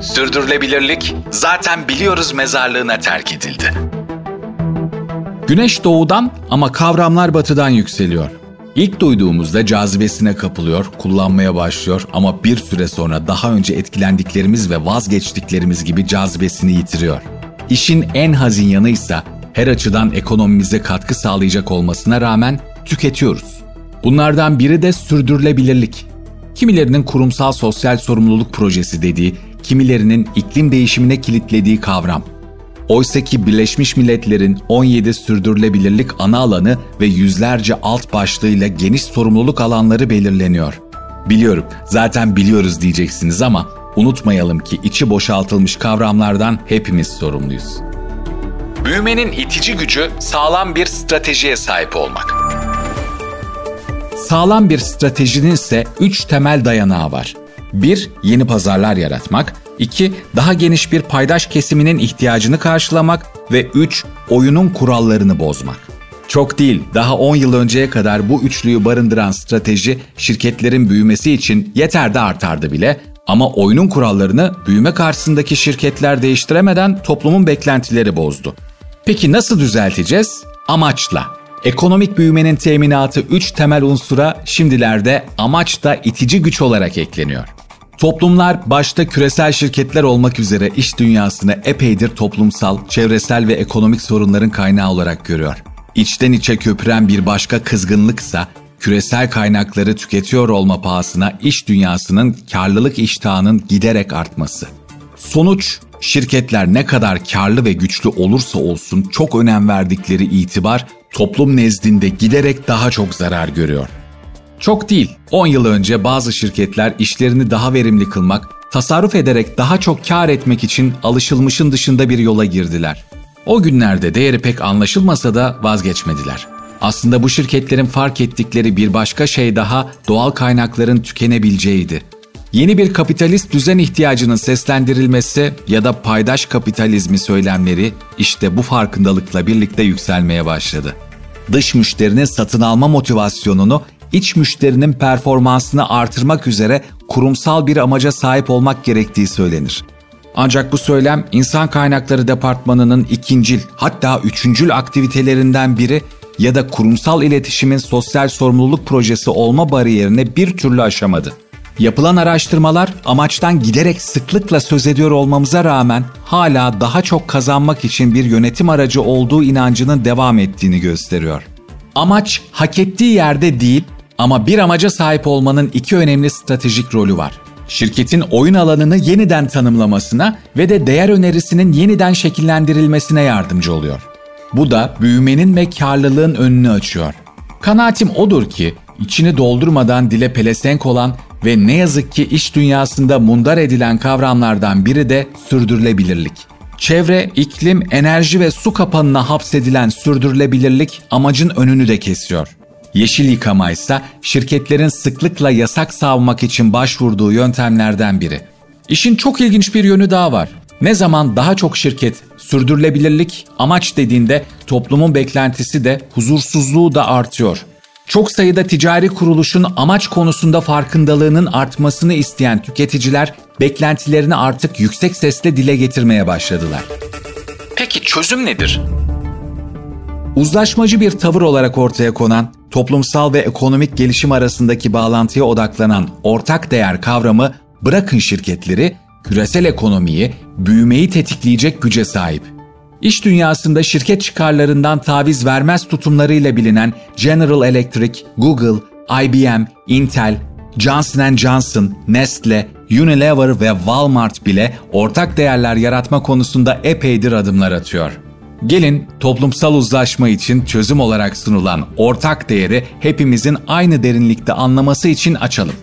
Sürdürülebilirlik zaten biliyoruz mezarlığına terk edildi. Güneş doğudan ama kavramlar batıdan yükseliyor. İlk duyduğumuzda cazibesine kapılıyor, kullanmaya başlıyor ama bir süre sonra daha önce etkilendiklerimiz ve vazgeçtiklerimiz gibi cazibesini yitiriyor. İşin en hazin yanı ise her açıdan ekonomimize katkı sağlayacak olmasına rağmen tüketiyoruz. Bunlardan biri de sürdürülebilirlik. Kimilerinin kurumsal sosyal sorumluluk projesi dediği, kimilerinin iklim değişimine kilitlediği kavram. Oysa ki Birleşmiş Milletler'in 17 sürdürülebilirlik ana alanı ve yüzlerce alt başlığıyla geniş sorumluluk alanları belirleniyor. Biliyorum, zaten biliyoruz diyeceksiniz ama unutmayalım ki içi boşaltılmış kavramlardan hepimiz sorumluyuz. Büyümenin itici gücü sağlam bir stratejiye sahip olmak. Sağlam bir stratejinin ise 3 temel dayanağı var. 1. Yeni pazarlar yaratmak. 2. Daha geniş bir paydaş kesiminin ihtiyacını karşılamak. Ve 3. Oyunun kurallarını bozmak. Çok değil, daha 10 yıl önceye kadar bu üçlüyü barındıran strateji şirketlerin büyümesi için yeter de artardı bile ama oyunun kurallarını büyüme karşısındaki şirketler değiştiremeden toplumun beklentileri bozdu. Peki nasıl düzelteceğiz? Amaçla. Ekonomik büyümenin teminatı 3 temel unsura şimdilerde amaç da itici güç olarak ekleniyor. Toplumlar başta küresel şirketler olmak üzere iş dünyasını epeydir toplumsal, çevresel ve ekonomik sorunların kaynağı olarak görüyor. İçten içe köpüren bir başka kızgınlıksa küresel kaynakları tüketiyor olma pahasına iş dünyasının karlılık iştahının giderek artması. Sonuç şirketler ne kadar karlı ve güçlü olursa olsun çok önem verdikleri itibar toplum nezdinde giderek daha çok zarar görüyor. Çok değil, 10 yıl önce bazı şirketler işlerini daha verimli kılmak, tasarruf ederek daha çok kar etmek için alışılmışın dışında bir yola girdiler. O günlerde değeri pek anlaşılmasa da vazgeçmediler. Aslında bu şirketlerin fark ettikleri bir başka şey daha doğal kaynakların tükenebileceğiydi. Yeni bir kapitalist düzen ihtiyacının seslendirilmesi ya da paydaş kapitalizmi söylemleri işte bu farkındalıkla birlikte yükselmeye başladı. Dış müşterinin satın alma motivasyonunu iç müşterinin performansını artırmak üzere kurumsal bir amaca sahip olmak gerektiği söylenir. Ancak bu söylem insan kaynakları departmanının ikincil hatta üçüncül aktivitelerinden biri ya da kurumsal iletişimin sosyal sorumluluk projesi olma bariyerine bir türlü aşamadı. Yapılan araştırmalar amaçtan giderek sıklıkla söz ediyor olmamıza rağmen hala daha çok kazanmak için bir yönetim aracı olduğu inancının devam ettiğini gösteriyor. Amaç hak ettiği yerde değil ama bir amaca sahip olmanın iki önemli stratejik rolü var. Şirketin oyun alanını yeniden tanımlamasına ve de değer önerisinin yeniden şekillendirilmesine yardımcı oluyor. Bu da büyümenin ve karlılığın önünü açıyor. Kanaatim odur ki içini doldurmadan dile pelesenk olan ve ne yazık ki iş dünyasında mundar edilen kavramlardan biri de sürdürülebilirlik. Çevre, iklim, enerji ve su kapanına hapsedilen sürdürülebilirlik amacın önünü de kesiyor. Yeşil yıkama ise şirketlerin sıklıkla yasak savmak için başvurduğu yöntemlerden biri. İşin çok ilginç bir yönü daha var. Ne zaman daha çok şirket sürdürülebilirlik amaç dediğinde toplumun beklentisi de huzursuzluğu da artıyor. Çok sayıda ticari kuruluşun amaç konusunda farkındalığının artmasını isteyen tüketiciler beklentilerini artık yüksek sesle dile getirmeye başladılar. Peki çözüm nedir? Uzlaşmacı bir tavır olarak ortaya konan, toplumsal ve ekonomik gelişim arasındaki bağlantıya odaklanan ortak değer kavramı bırakın şirketleri, küresel ekonomiyi, büyümeyi tetikleyecek güce sahip. İş dünyasında şirket çıkarlarından taviz vermez tutumlarıyla bilinen General Electric, Google, IBM, Intel, Johnson Johnson, Nestle, Unilever ve Walmart bile ortak değerler yaratma konusunda epeydir adımlar atıyor. Gelin toplumsal uzlaşma için çözüm olarak sunulan ortak değeri hepimizin aynı derinlikte anlaması için açalım.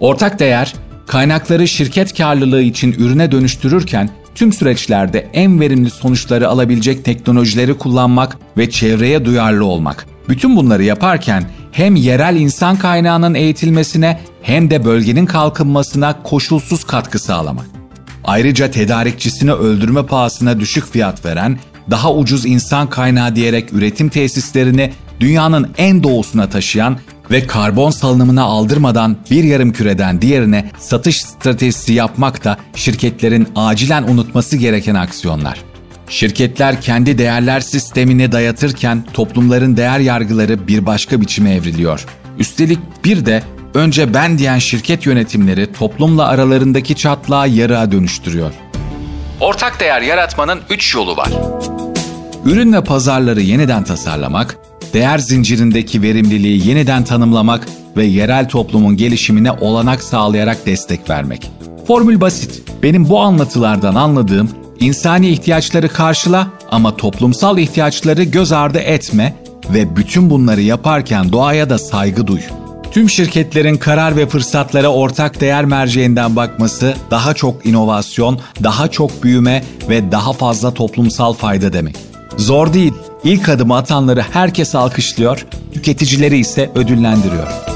Ortak değer, kaynakları şirket karlılığı için ürüne dönüştürürken tüm süreçlerde en verimli sonuçları alabilecek teknolojileri kullanmak ve çevreye duyarlı olmak. Bütün bunları yaparken hem yerel insan kaynağının eğitilmesine hem de bölgenin kalkınmasına koşulsuz katkı sağlamak. Ayrıca tedarikçisini öldürme pahasına düşük fiyat veren, daha ucuz insan kaynağı diyerek üretim tesislerini dünyanın en doğusuna taşıyan ve karbon salınımına aldırmadan bir yarım küreden diğerine satış stratejisi yapmak da şirketlerin acilen unutması gereken aksiyonlar. Şirketler kendi değerler sistemini dayatırken toplumların değer yargıları bir başka biçime evriliyor. Üstelik bir de önce ben diyen şirket yönetimleri toplumla aralarındaki çatlağı yarığa dönüştürüyor. Ortak değer yaratmanın 3 yolu var. Ürün ve pazarları yeniden tasarlamak, değer zincirindeki verimliliği yeniden tanımlamak ve yerel toplumun gelişimine olanak sağlayarak destek vermek. Formül basit. Benim bu anlatılardan anladığım insani ihtiyaçları karşıla ama toplumsal ihtiyaçları göz ardı etme ve bütün bunları yaparken doğaya da saygı duy. Tüm şirketlerin karar ve fırsatlara ortak değer merceğinden bakması daha çok inovasyon, daha çok büyüme ve daha fazla toplumsal fayda demek. Zor değil. İlk adımı atanları herkes alkışlıyor, tüketicileri ise ödüllendiriyor.